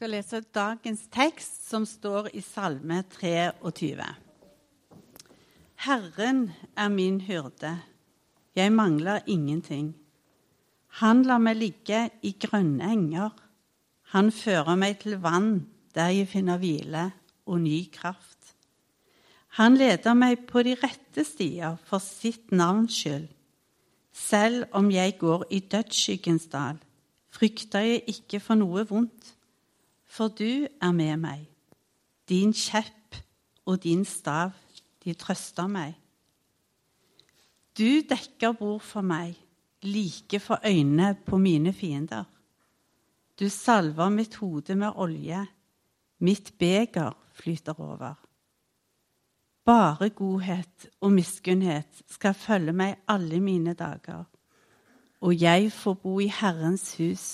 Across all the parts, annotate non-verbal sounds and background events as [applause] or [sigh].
skal lese dagens tekst, som står i Salme 23. Herren er min hyrde, jeg mangler ingenting. Han lar meg ligge i grønne enger. Han fører meg til vann der jeg finner hvile og ny kraft. Han leder meg på de rette stier for sitt navns skyld. Selv om jeg går i dødsskyggens dal, frykter jeg ikke for noe vondt for du er med meg. Din kjepp og din stav, de trøster meg. Du dekker bord for meg, like for øynene på mine fiender. Du salver mitt hode med olje, mitt beger flyter over. Bare godhet og miskunnhet skal følge meg alle mine dager, og jeg får bo i Herrens hus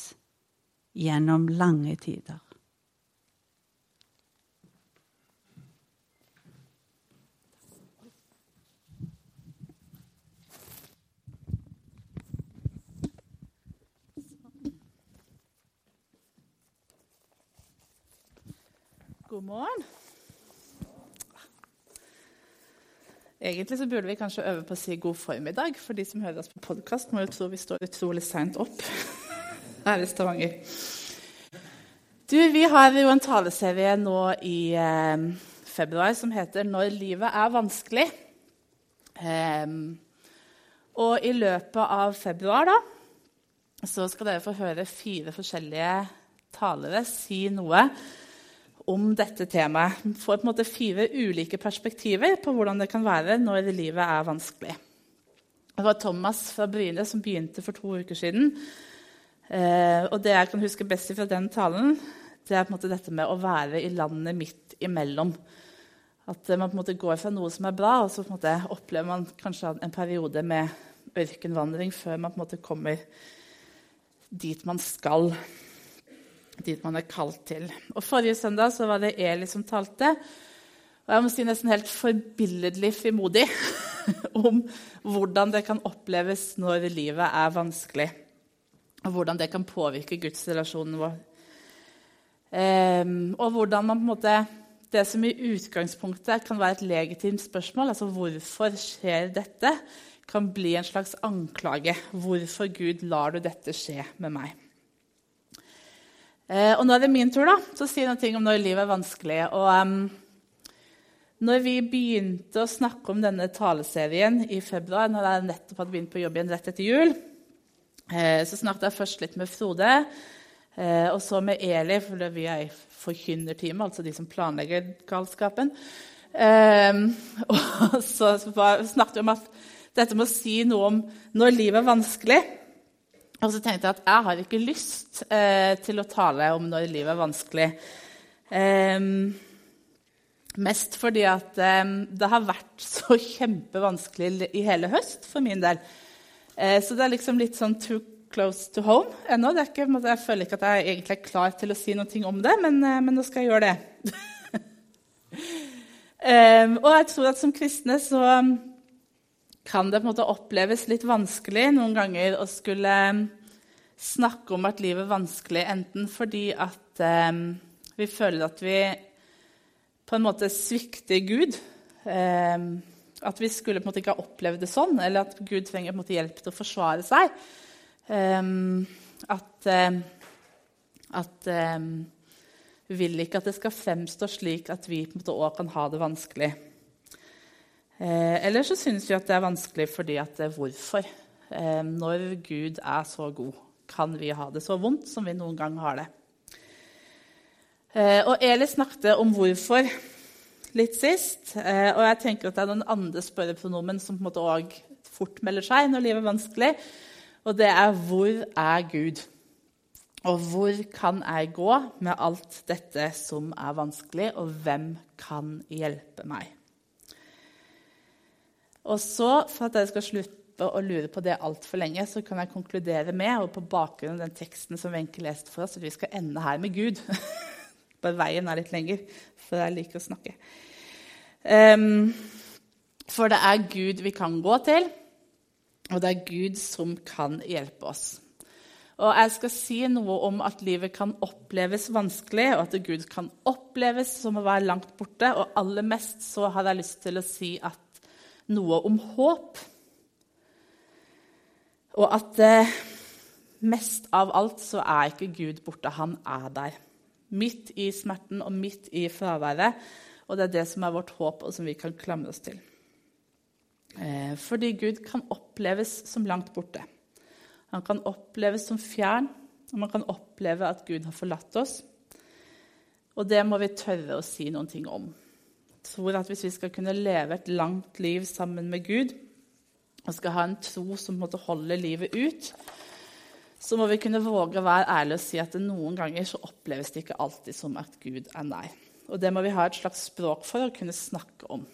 gjennom lange tider. God morgen. Egentlig så burde vi kanskje øve på å si god formiddag, for de som hører oss på podkast, må jo tro vi står utrolig seint opp [laughs] her i Stavanger. Du, vi har jo en taleserie nå i eh, februar som heter 'Når livet er vanskelig'. Eh, og i løpet av februar da, så skal dere få høre fire forskjellige talere si noe om dette temaet. Får på en måte fire ulike perspektiver på hvordan det kan være når livet er vanskelig. Det var Thomas fra Bryne som begynte for to uker siden. Eh, og det jeg kan huske best fra den talen, det er på en måte dette med å være i landet midt imellom. At man på en måte går fra noe som er bra, og så på en måte opplever man kanskje en periode med ørkenvandring før man på en måte kommer dit man skal dit man er kalt til. Og Forrige søndag så var det Eli som talte. Og jeg må si nesten helt forbilledlig frimodig [laughs] om hvordan det kan oppleves når livet er vanskelig. Og hvordan det kan påvirke gudsrelasjonen vår. Um, og hvordan man på en måte Det som i utgangspunktet kan være et legitimt spørsmål, altså hvorfor skjer dette, kan bli en slags anklage. Hvorfor Gud lar du dette skje med meg? Eh, og nå er det min tur da, til å si noe om når livet er vanskelig. Og um, når vi begynte å snakke om denne taleserien i februar, når jeg nettopp hadde begynt på jobb igjen rett etter jul, eh, så snakket jeg først litt med Frode, eh, og så med Eli, for vi er i forkynnerteamet, altså de som planlegger galskapen. Eh, [laughs] og så, snakket vi om at dette med å si noe om når livet er vanskelig og så tenkte jeg at jeg har ikke lyst eh, til å tale om når livet er vanskelig. Eh, mest fordi at eh, det har vært [laughs] så kjempevanskelig i hele høst for min del. Eh, så det er liksom litt sånn too close to home ennå. Ikke, jeg føler ikke at jeg egentlig er klar til å si noe om det, men, eh, men nå skal jeg gjøre det. [laughs] Ehm, og jeg tror at som kristne så kan det på en måte oppleves litt vanskelig noen ganger å skulle um, snakke om at livet er vanskelig, enten fordi at eh, vi føler at vi på en måte svikter Gud. eh, at vi skulle på en måte ikke ha opplevd det sånn, eller at Gud trenger på en måte hjelp til å forsvare seg. Eh, at at vi vil ikke at det skal fremstå slik at vi på en måte også kan ha det vanskelig. Eh, eller så syns vi at det er vanskelig fordi at er hvorfor? Eh, når Gud er så god, kan vi ha det så vondt som vi noen gang har det? Eh, og Eli snakket om hvorfor litt sist. Eh, og jeg tenker at det er noen andre spørrepronomen som på en måte òg fort melder seg når livet er vanskelig. Og det er 'Hvor er Gud?' Og hvor kan jeg gå med alt dette som er vanskelig, og hvem kan hjelpe meg? Og så, for at dere skal slutte å lure på det altfor lenge, så kan jeg konkludere med, og på bakgrunn av den teksten som Wenche leste for oss, at vi skal ende her med Gud. [laughs] Bare veien er litt lenger, for jeg liker å snakke. Um, for det er Gud vi kan gå til, og det er Gud som kan hjelpe oss. Og jeg skal si noe om at livet kan oppleves vanskelig, og at Gud kan oppleves som å være langt borte. Og aller mest så har jeg lyst til å si at noe om håp. Og at eh, mest av alt så er ikke Gud borte, han er der. Midt i smerten og midt i fraværet. Og det er det som er vårt håp, og som vi kan klamre oss til. Eh, fordi Gud kan oppleves som langt borte. Han kan oppleves som fjern, og man kan oppleve at Gud har forlatt oss. Og det må vi tørre å si noen ting om. Tror at Hvis vi skal kunne leve et langt liv sammen med Gud, og skal ha en tro som måtte holde livet ut, så må vi kunne våge å være ærlige og si at noen ganger så oppleves det ikke alltid som at Gud er nær. Og det må vi ha et slags språk for å kunne snakke om.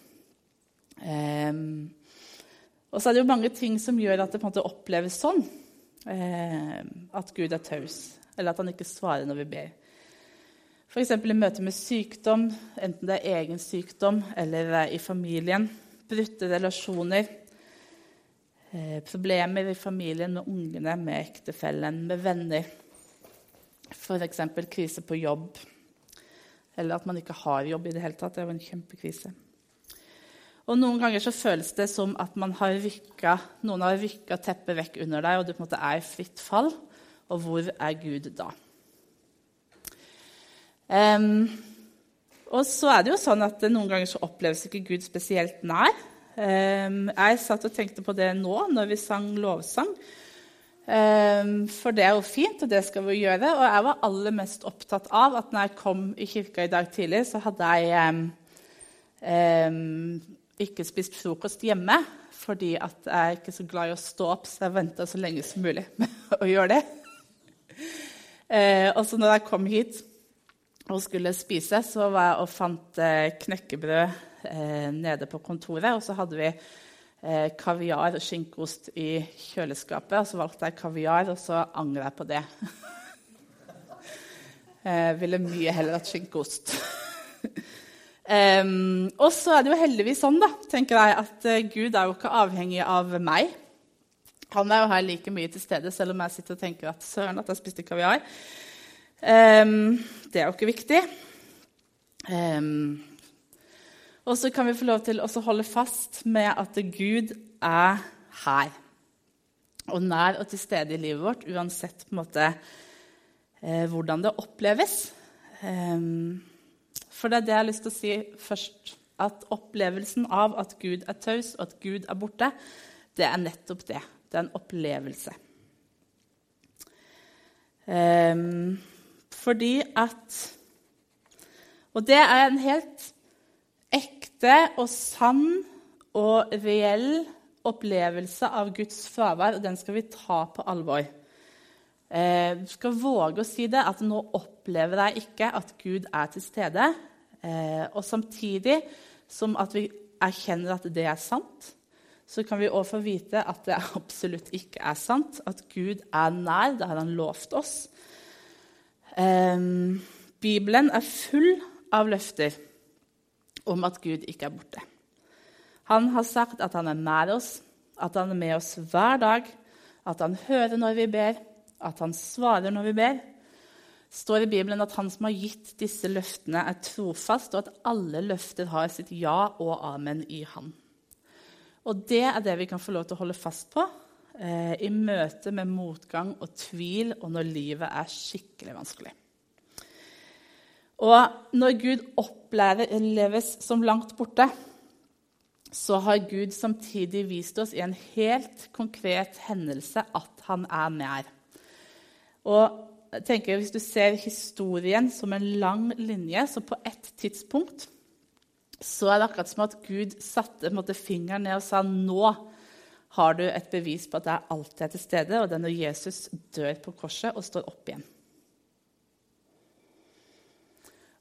Um, og så er det jo mange ting som gjør at det på en måte oppleves sånn Um, at Gud er taus, eller at han ikke svarer når vi ber. F.eks. i møte med sykdom, enten det er egen sykdom eller i familien. Brutte relasjoner. Eh, problemer i familien med ungene, med ektefellen, med venner. F.eks. krise på jobb. Eller at man ikke har jobb i det hele tatt. Det jo en kjempekrise. Og Noen ganger så føles det som at har rykka, noen har rykka teppet vekk under deg, og du på en måte er i fritt fall. Og hvor er Gud da? Um, og så er det jo sånn at Noen ganger så oppleves ikke Gud spesielt nær. Um, jeg satt og tenkte på det nå når vi sang lovsang. Um, for det er jo fint, og det skal vi gjøre. Og jeg var aller mest opptatt av at når jeg kom i kirka i dag tidlig, så hadde jeg ikke spist frokost hjemme fordi jeg er ikke så glad i å stå opp, så jeg venta så lenge som mulig [laughs] med å gjøre det. Uh, og så når jeg kom hit og skulle spise, så var jeg og fant eh, knekkebrød eh, nede på kontoret. Og så hadde vi eh, kaviar og skinkeost i kjøleskapet. Og så valgte jeg kaviar, og så angrer jeg på det. Jeg [laughs] ville mye heller hatt skinkeost. Um, [laughs] og så er det jo heldigvis sånn da, tenker jeg, at uh, Gud er jo ikke avhengig av meg. Han er jo her like mye til stede, selv om jeg sitter og tenker at søren at jeg spiste kaviar. Um, det er jo ikke viktig. Um, og så kan vi få lov til å holde fast med at Gud er her. Og nær og til stede i livet vårt, uansett på en måte eh, hvordan det oppleves. Um, for det er det jeg har lyst til å si først. At opplevelsen av at Gud er taus, og at Gud er borte, det er nettopp det. Det er en opplevelse. Um, fordi at Og det er en helt ekte og sann og reell opplevelse av Guds fravær, og den skal vi ta på alvor. Eh, du skal våge å si det, at nå opplever jeg ikke at Gud er til stede. Eh, og samtidig som at vi erkjenner at det er sant, så kan vi òg få vite at det absolutt ikke er sant. At Gud er nær. Det har han lovt oss. Eh, Bibelen er full av løfter om at Gud ikke er borte. Han har sagt at han er nær oss, at han er med oss hver dag, at han hører når vi ber, at han svarer når vi ber. Det står i Bibelen at han som har gitt disse løftene, er trofast, og at alle løfter har sitt ja og amen i han. Og det er det vi kan få lov til å holde fast på eh, i møte med motgang og tvil, og når livet er skikkelig vanskelig. Og når Gud oppleves som langt borte, så har Gud samtidig vist oss i en helt konkret hendelse at han er nær. Og jeg tenker Hvis du ser historien som en lang linje, så på ett tidspunkt så er det akkurat som at Gud satte måte, fingeren ned og sa nå har du et bevis på at jeg alltid er til stede, og det er når Jesus dør på korset og står opp igjen.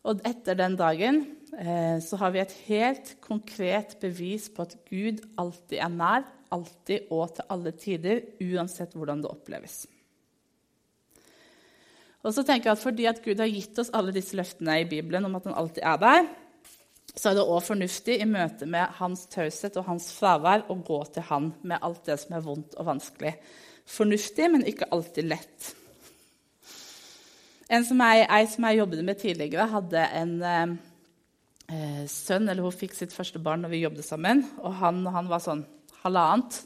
Og etter den dagen eh, så har vi et helt konkret bevis på at Gud alltid er nær, alltid og til alle tider, uansett hvordan det oppleves. Og så tenker jeg at Fordi at Gud har gitt oss alle disse løftene i Bibelen om at han alltid er der, så er det òg fornuftig i møte med hans taushet og hans fravær å gå til han med alt det som er vondt og vanskelig. Fornuftig, men ikke alltid lett. En som jeg, jeg som jeg jobbet med tidligere, hadde en eh, eh, sønn eller Hun fikk sitt første barn når vi jobbet sammen. Og han, han var sånn halvannet.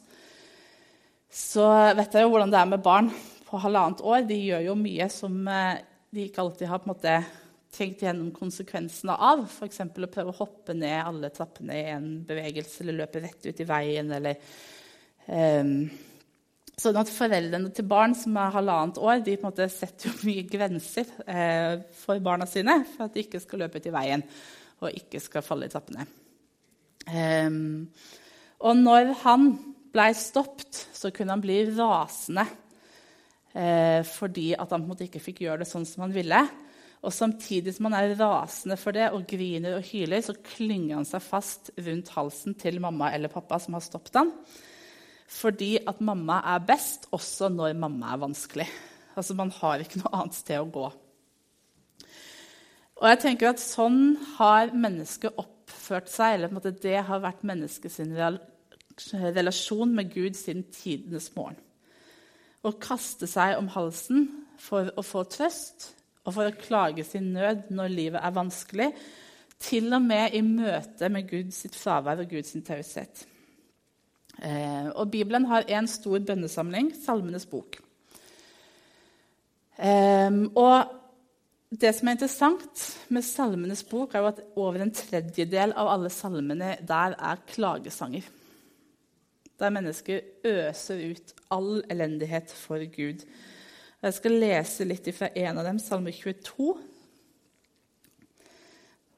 Så vet jeg jo hvordan det er med barn på halvannet år. De gjør jo mye som eh, de ikke alltid har på en måte tenkt gjennom konsekvensene av. F.eks. å prøve å hoppe ned alle trappene i en bevegelse eller løpe rett ut i veien. eller... Um, sånn at Foreldrene til barn som er halvannet år, de på en måte setter jo [laughs] mye grenser eh, for barna sine for at de ikke skal løpe ut i veien og ikke skal falle i trappene. Um, og når han blei stoppet, så kunne han bli rasende eh, fordi at han på en måte ikke fikk gjøre det sånn som han ville. Og samtidig som han er rasende for det og griner og hyler, så klynger han seg fast rundt halsen til mamma eller pappa som har stoppet han. Fordi at mamma er best også når mamma er vanskelig. Altså Man har ikke noe annet sted å gå. Og jeg tenker at Sånn har mennesket oppført seg, eller på en måte det har vært menneskets relasjon med Gud siden tidenes morgen. Å kaste seg om halsen for å få trøst og for å klage sin nød når livet er vanskelig, til og med i møte med Guds fravær og Guds taushet. Eh, og Bibelen har en stor bønnesamling, Salmenes bok. Eh, og det som er interessant med Salmenes bok, er at over en tredjedel av alle salmene der er klagesanger. Der mennesker øser ut all elendighet for Gud. Jeg skal lese litt fra en av dem, Salme 22,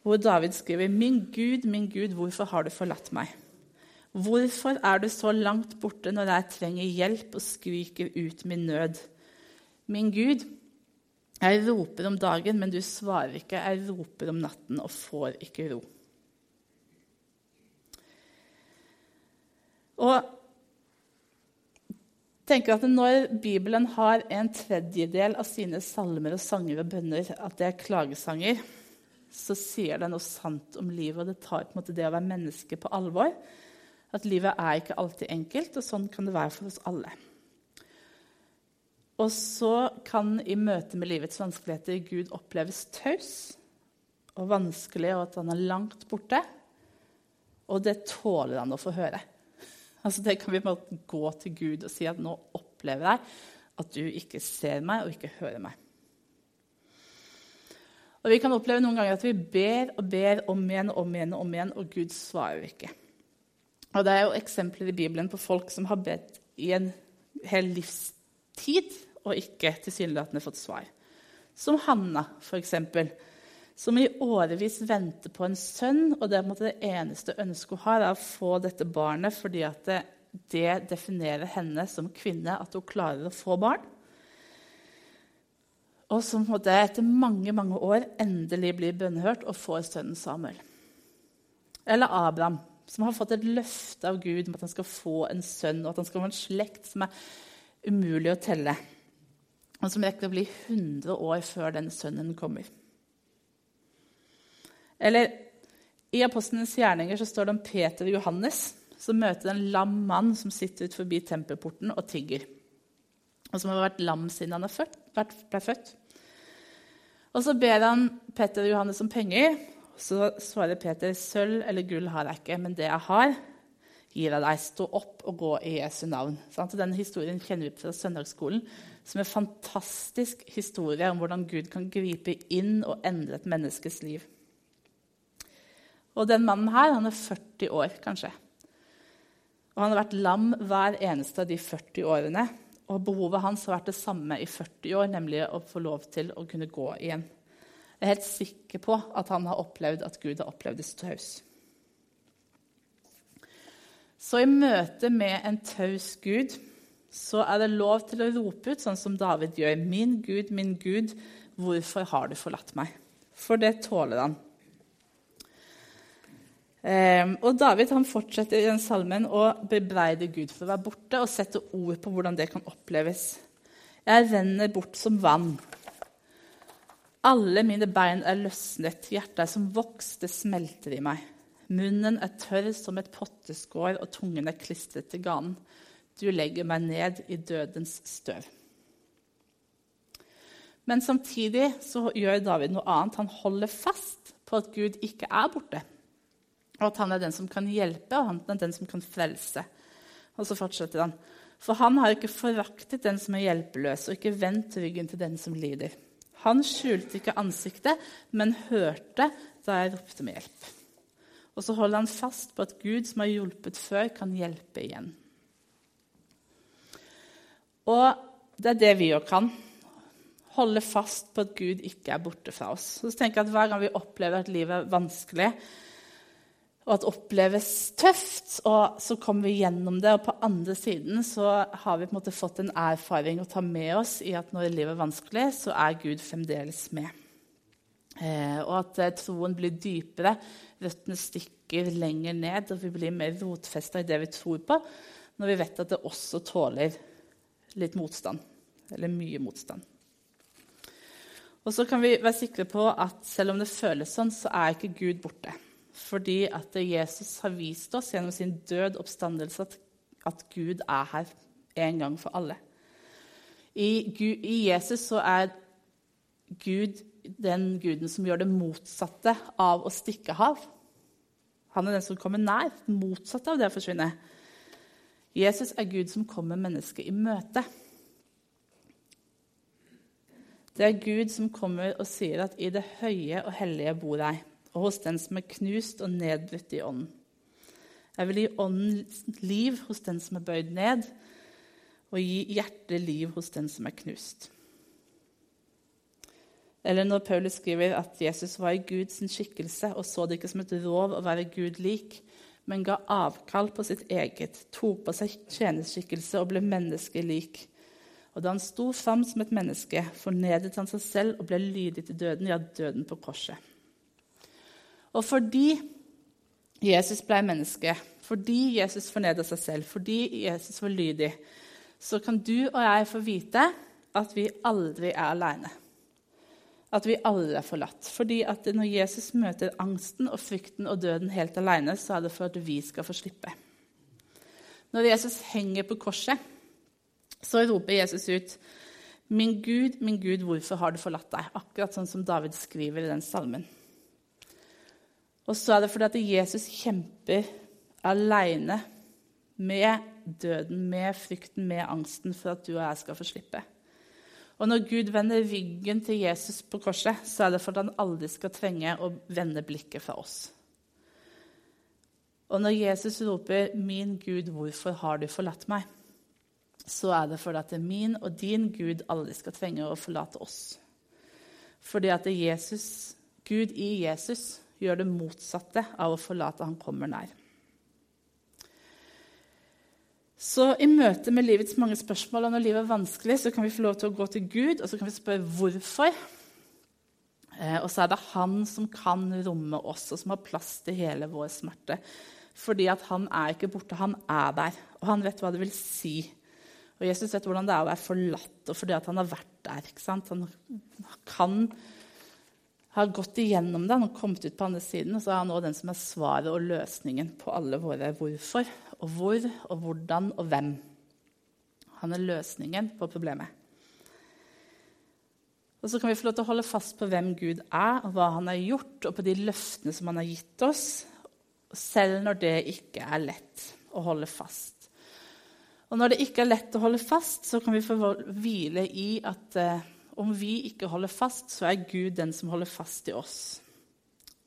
hvor David skriver.: Min Gud, min Gud, hvorfor har du forlatt meg? Hvorfor er du så langt borte når jeg trenger hjelp og skriker ut min nød? Min Gud, jeg roper om dagen, men du svarer ikke. Jeg roper om natten og får ikke ro. Og tenker at Når Bibelen har en tredjedel av sine salmer og sanger og bønner at det er klagesanger, så sier det noe sant om livet, og det tar på en måte det å være menneske på alvor. At livet er ikke alltid enkelt, og sånn kan det være for oss alle. Og så kan i møte med livets vanskeligheter Gud oppleves taus og vanskelig, og at han er langt borte. Og det tåler han å få høre. Altså Det kan vi bare gå til Gud og si at nå opplever jeg at du ikke ser meg og ikke hører meg. Og Vi kan oppleve noen ganger at vi ber og ber om igjen og om igjen, og om igjen, og Gud svarer ikke. Og Det er jo eksempler i Bibelen på folk som har bedt i en hel livstid og ikke tilsynelatende fått svar. Som Hanna, f.eks., som i årevis venter på en sønn. og Det, det eneste ønsket hun har, er å få dette barnet fordi det, det, definerer henne som kvinne, at hun klarer å få barn. Og som etter mange mange år endelig blir bønnhørt og får sønnen Samuel. Eller Abraham, som har fått et løfte av Gud om at han skal få en sønn, og at han skal få en slekt som er umulig å telle og som rekker å bli 100 år før den sønnen kommer. Eller i Apostlenes gjerninger så står det om Peter og Johannes som møter en lam mann som sitter ut forbi tempelporten og tigger. Og som har vært lam siden han ble født. Og så ber han Peter og Johannes om penger. Så svarer Peter sølv eller gull har jeg ikke, men det jeg har, gir jeg deg. Stå opp og gå i Jesu navn. Så denne historien kjenner vi fra søndagsskolen som en fantastisk historie om hvordan Gud kan gripe inn og endre et menneskes liv. Og den mannen her han er 40 år, kanskje. Og Han har vært lam hver eneste av de 40 årene. Og behovet hans har vært det samme i 40 år, nemlig å få lov til å kunne gå igjen. Jeg er helt sikker på at han har opplevd at Gud har opplevd det taus. Så i møte med en taus Gud så er det lov til å rope ut, sånn som David gjør. 'Min Gud, min Gud, hvorfor har du forlatt meg?' For det tåler han. Um, og David han fortsetter i den salmen å bebreide Gud for å være borte og sette ord på hvordan det kan oppleves. Jeg renner bort som vann. Alle mine bein er løsnet, hjertet er som voks, det smelter i meg. Munnen er tørr som et potteskår, og tungen er klistret til ganen. Du legger meg ned i dødens støv. Men samtidig så gjør David noe annet. Han holder fast på at Gud ikke er borte. Og at han er den som kan hjelpe, og han er den som kan frelse. Og så fortsetter han. For han har ikke foraktet den som er hjelpeløs, og ikke vendt ryggen til den som lider. Han skjulte ikke ansiktet, men hørte da jeg ropte med hjelp. Og så holder han fast på at Gud, som har hjulpet før, kan hjelpe igjen. Og det er det vi òg kan. Holde fast på at Gud ikke er borte fra oss. Så tenker jeg at Hver gang vi opplever at livet er vanskelig, og at det oppleves tøft, og så kommer vi gjennom det. Og på andre siden så har vi på en måte fått en erfaring å ta med oss i at når livet er vanskelig, så er Gud fremdeles med. Eh, og at eh, troen blir dypere, røttene stikker lenger ned, og vi blir mer rotfesta i det vi tror på, når vi vet at det også tåler litt motstand. Eller mye motstand. Og så kan vi være sikre på at selv om det føles sånn, så er ikke Gud borte fordi at Jesus har vist oss gjennom sin død oppstandelse at, at Gud er her en gang for alle. I, I, Jesus så er Gud den guden som gjør det motsatte av å stikke av. Han er den som kommer nær, motsatt av det å forsvinne. Jesus er Gud som kommer mennesket i møte. Det er Gud som kommer og sier at i det høye og hellige bor jeg og hos den som er knust og nedbrutt i ånden. Jeg vil gi ånden liv hos den som er bøyd ned, og gi hjertet liv hos den som er knust. Eller når Paulus skriver at Jesus var i Guds skikkelse og så det ikke som et rov å være Gud lik, men ga avkall på sitt eget, tok på seg tjenerskikkelse og ble menneskelik. Og da han sto fram som et menneske, fornedret han seg selv og ble lydig til døden, ja, døden på korset. Og fordi Jesus ble menneske, fordi Jesus fornedra seg selv, fordi Jesus var lydig, så kan du og jeg få vite at vi aldri er aleine. At vi aldri er forlatt. Fordi at når Jesus møter angsten og frykten og døden helt aleine, så er det for at vi skal få slippe. Når Jesus henger på korset, så roper Jesus ut Min Gud, min Gud, hvorfor har du forlatt deg? Akkurat sånn som David skriver i den salmen. Og så er det fordi at Jesus kjemper aleine med døden, med frykten, med angsten for at du og jeg skal få slippe. Og når Gud vender ryggen til Jesus på korset, så er det for at han aldri skal trenge å vende blikket fra oss. Og når Jesus roper 'Min Gud, hvorfor har du forlatt meg?', så er det fordi at min og din Gud aldri skal trenge å forlate oss. Fordi at Jesus, Gud i Jesus gjør det motsatte av å forlate han kommer nær. Så i møte med livets mange spørsmål og når livet er vanskelig, så kan vi få lov til å gå til Gud og så kan vi spørre hvorfor. Eh, og så er det han som kan romme oss, og som har plass til hele vår smerte. Fordi at han er ikke borte, han er der, og han vet hva det vil si. Og Jesus vet hvordan det er å være forlatt, og fordi at han har vært der. Han kan har gått igjennom den og kommet ut på andre siden. Og så er han nå den som er svaret og løsningen på alle våre hvorfor og hvor og hvordan og hvem. Han er løsningen på problemet. Og så kan vi få lov til å holde fast på hvem Gud er, og hva han har gjort, og på de løftene som han har gitt oss, selv når det ikke er lett å holde fast. Og når det ikke er lett å holde fast, så kan vi få hvile i at eh, om vi ikke holder fast, så er Gud den som holder fast i oss.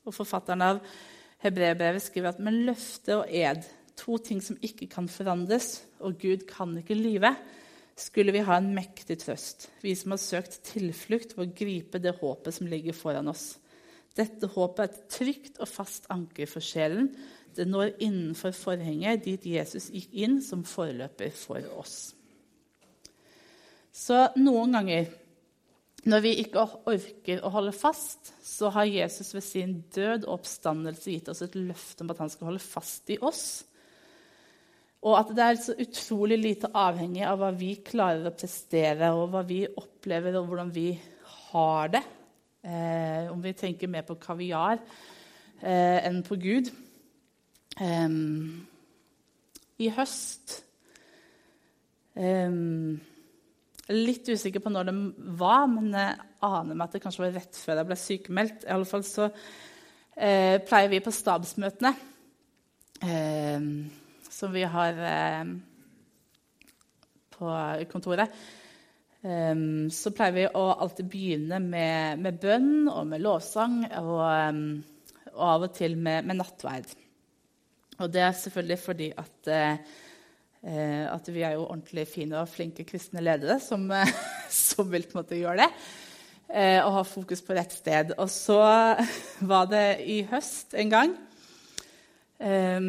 Og Forfatteren av Hebreerbrevet skriver at med løfte og ed, to ting som ikke kan forandres, og Gud kan ikke lyve, skulle vi ha en mektig trøst, vi som har søkt tilflukt ved å gripe det håpet som ligger foran oss. Dette håpet er et trygt og fast anker for sjelen. Det når innenfor forhenget dit Jesus gikk inn som forløper for oss. Så noen ganger når vi ikke orker å holde fast, så har Jesus ved sin død og oppstandelse gitt oss et løfte om at han skal holde fast i oss. Og at det er så utrolig lite avhengig av hva vi klarer å prestere, og hva vi opplever, og hvordan vi har det. Eh, om vi tenker mer på kaviar eh, enn på Gud. Eh, I høst er litt usikker på når det var, men jeg aner meg at det kanskje var rett før jeg ble sykemeldt. I alle fall så eh, pleier vi på stabsmøtene, eh, som vi har eh, på kontoret, eh, så pleier vi å alltid begynne med, med bønn og med lovsang og, eh, og av og til med, med nattverd. Og det er selvfølgelig fordi at, eh, at vi er jo ordentlig fine og flinke kristne ledere som, eh, [laughs] som vil på en måte gjøre det. Eh, og ha fokus på rett sted. Og så [laughs] var det i høst en gang eh,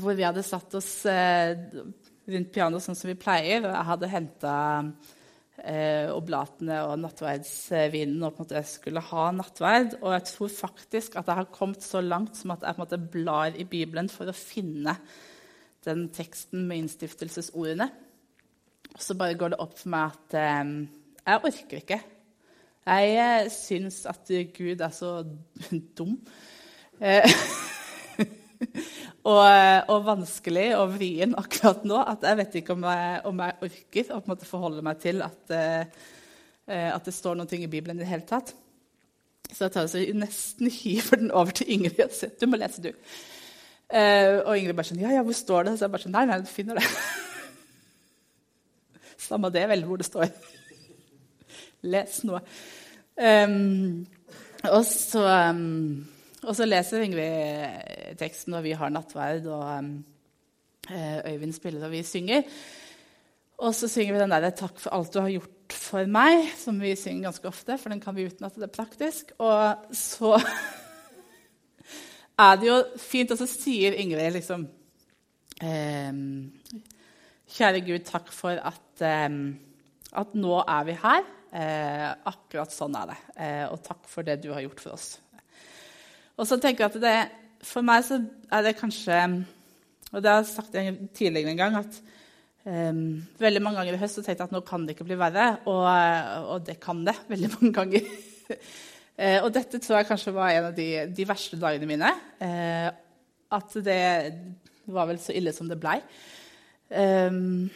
hvor vi hadde satt oss eh, rundt pianoet sånn som vi pleier. Og jeg hadde henta eh, oblatene og nattverdsvinen og på en måte skulle ha nattverd. Og jeg tror faktisk at jeg har kommet så langt som at jeg på en måte blar i Bibelen for å finne den teksten med innstiftelsesordene. Og så bare går det opp for meg at eh, jeg orker ikke. Jeg eh, syns at Gud er så [laughs] dum. Eh, [laughs] og, eh, og, vanskelig og vrien akkurat nå at jeg vet ikke om jeg, om jeg orker å forholde meg til at, eh, at, det står noe i Bibelen i det hele tatt. Så jeg tar så nesten [laughs] hiver den over til Ingrid og sier du må lese, du. Uh, og Ingrid bare sånn Ja, ja, hvor står det? Så jeg bare sånn Nei, nei, du finner det. [laughs] Samme det vel hvor det står. Les noe. Um, og så um, og så leser Ingrid teksten, og vi har nattverd, og um, Øyvind spiller, og vi synger. Og så synger vi den der 'Takk for alt du har gjort for meg', som vi synger ganske ofte, for den kan vi uten at det er praktisk. Og så [laughs] er det jo fint, og så sier Ingrid liksom um, Kjære Gud, takk for at, um, at nå er vi her. Eh, akkurat sånn er det. Eh, og takk for det du har gjort for oss. Og så tenker jeg at det, For meg så er det kanskje Og det har jeg sagt tidligere en gang at um, veldig mange ganger i høst så tenkte jeg at nå kan det ikke bli verre. Og, og det kan det veldig mange ganger. [laughs] uh, og dette tror jeg kanskje var en av de, de verste dagene mine. Uh, at det var vel så ille som det blei. Um,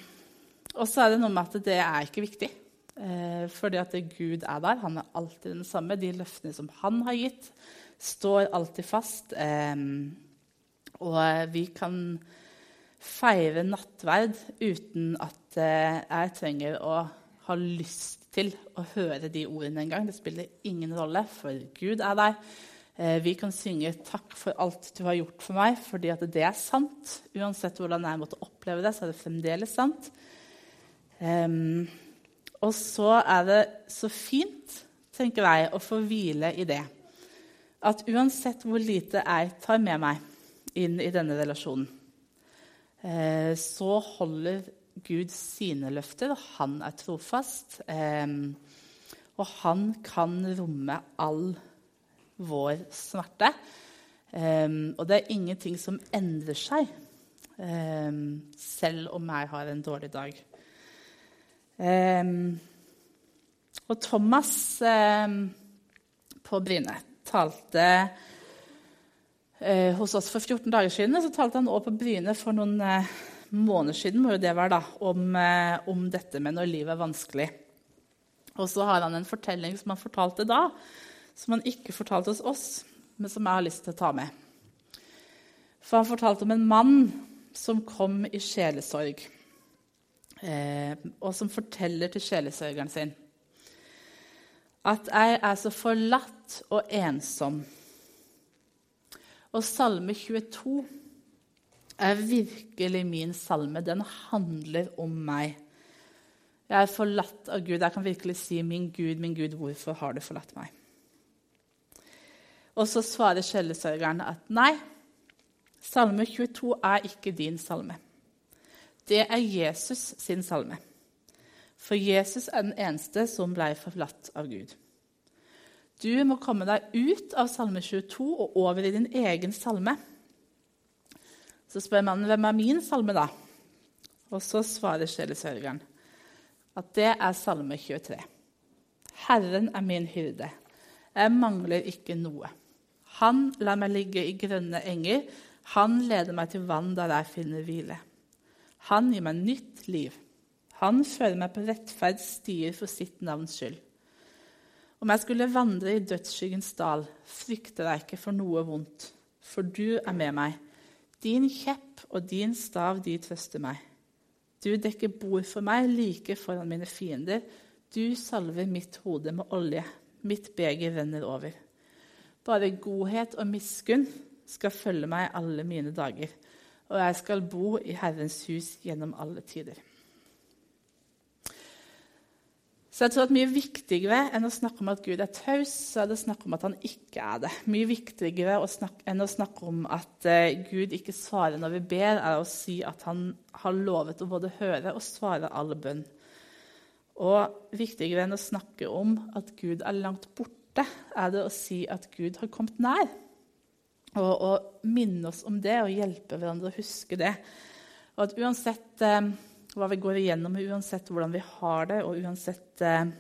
og så er det noe med at det er ikke viktig. Uh, fordi at Gud er der. Han er alltid den samme. De løftene som han har gitt, står alltid fast. og vi kan feire nattverd uten at eh, jeg trenger å ha lyst til å høre de ordene en gang. Det spiller ingen rolle, for Gud er der. Eh, vi kan synge 'Takk for alt du har gjort for meg', fordi at det er sant. Uansett hvordan jeg måtte oppleve det, så er det fremdeles sant. Um, og så er det så fint, tenker jeg, å få hvile i det at uansett hvor lite jeg tar med meg inn i denne relasjonen, eh, så holder Gud sine løfter, han er trofast. Eh, og han kan romme all vår smerte. Eh, og det er ingenting som endrer seg, selv om jeg har en dårlig dag. og Thomas på Bryne talte eh, hos oss for 14 dager siden. Så talte han også på Bryne for noen eh, måneder siden må jo det være da, om, eh, om, dette med når livet er vanskelig. Og så har han en fortelling som han fortalte da, som han ikke fortalte hos oss, men som jeg har lyst til å ta med. For han fortalte om en mann som kom i sjelesorg, eh, og som forteller til sjelesørgeren sin at jeg er så forlatt og ensom. Og Salme 22 er virkelig min salme. Den handler om meg. Jeg er forlatt av Gud. Jeg kan virkelig si, 'Min Gud, min Gud, hvorfor har du forlatt meg?' Og så svarer skjellesørgeren at nei, salme 22 er ikke din salme. Det er Jesus sin salme. For Jesus er den eneste som ble forlatt av Gud. Du må komme deg ut av Salme 22 og over i din egen salme. Så spør man hvem er min salme, da? Og så svarer sjelesørgeren at det er Salme 23. Herren er min hyrde. Jeg mangler ikke noe. Han lar meg ligge i grønne enger. Han leder meg til vann der jeg finner hvile. Han gir meg nytt liv. Han fører meg på rettferds stier for sitt navns skyld. Om jeg skulle vandre i dødsskyggens dal, frykter jeg ikke for noe vondt, for du er med meg. Din kjepp og din stav, de trøster meg. Du dekker bord for meg like foran mine fiender. Du salver mitt hode med olje. Mitt beger renner over. Bare godhet og miskunn skal følge meg alle mine dager, og jeg skal bo i Herrens hus gjennom alle tider. Så jeg tror at Mye viktigere enn å snakke om at Gud er taus, så er det å snakke om at han ikke er det. Mye viktigere å snakke, enn å snakke om at uh, Gud ikke svarer når vi ber, er å si at han har lovet å både høre og svare all bønn. Og viktigere enn å snakke om at Gud er langt borte, er det å si at Gud har kommet nær. Og, og minne oss om det og hjelpe hverandre å huske det. Og at uansett uh, hva vi går igjennom, uansett hvordan vi har det, og uansett eh,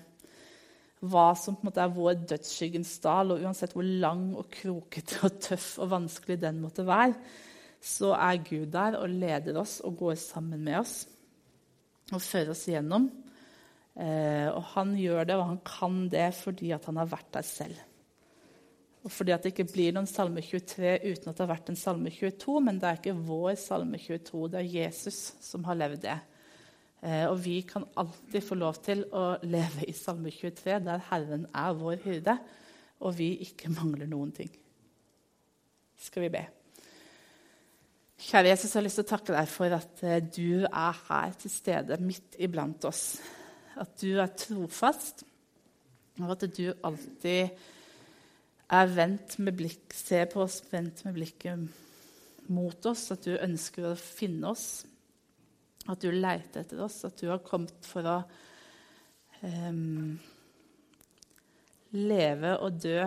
hva som på en måte er vår dødsskyggens dal, og uansett hvor lang og krokete og tøff og vanskelig den måtte være, så er Gud der og leder oss og går sammen med oss og fører oss igjennom. Eh, og han gjør det, og han kan det fordi han har vært der selv. Og fordi at det ikke blir noen Salme 23 uten at det har vært en Salme 22, men det er ikke vår Salme 22, det er Jesus som har levd det. Eh, og vi kan alltid få lov til å leve i Salme 23, der Herren er vår hyrde, og vi ikke mangler noen ting. Skal vi be? Kjære Jesus, jeg har lyst til å takke deg for at eh, du er her til stede midt iblant oss. At du er trofast, og at du alltid er vendt med blikk, ser på oss, vendt med blikket mot oss. At du ønsker å finne oss, at du leter etter oss, at du har kommet for å um, leve og dø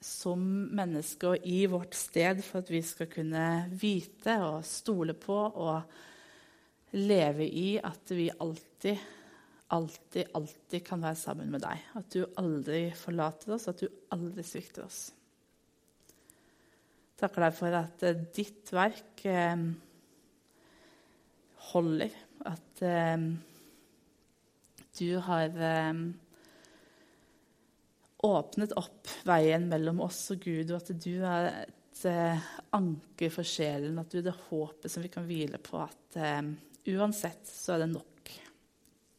som mennesker i vårt sted for at vi skal kunne vite og stole på og leve i at vi alltid, alltid, alltid kan være sammen med deg. At du aldri forlater oss, at du aldri svikter oss. Takker deg for at ditt verk eh, holder at eh, du har eh, åpnet opp veien mellom oss og Gud, og at du er et eh, anker for sjelen, at du er det håpet som vi kan hvile på. At eh, uansett så er det nok.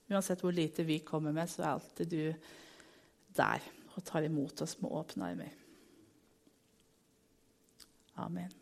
Uansett hvor lite vi kommer med, så er alltid du der og tar imot oss med åpne armer. Amen.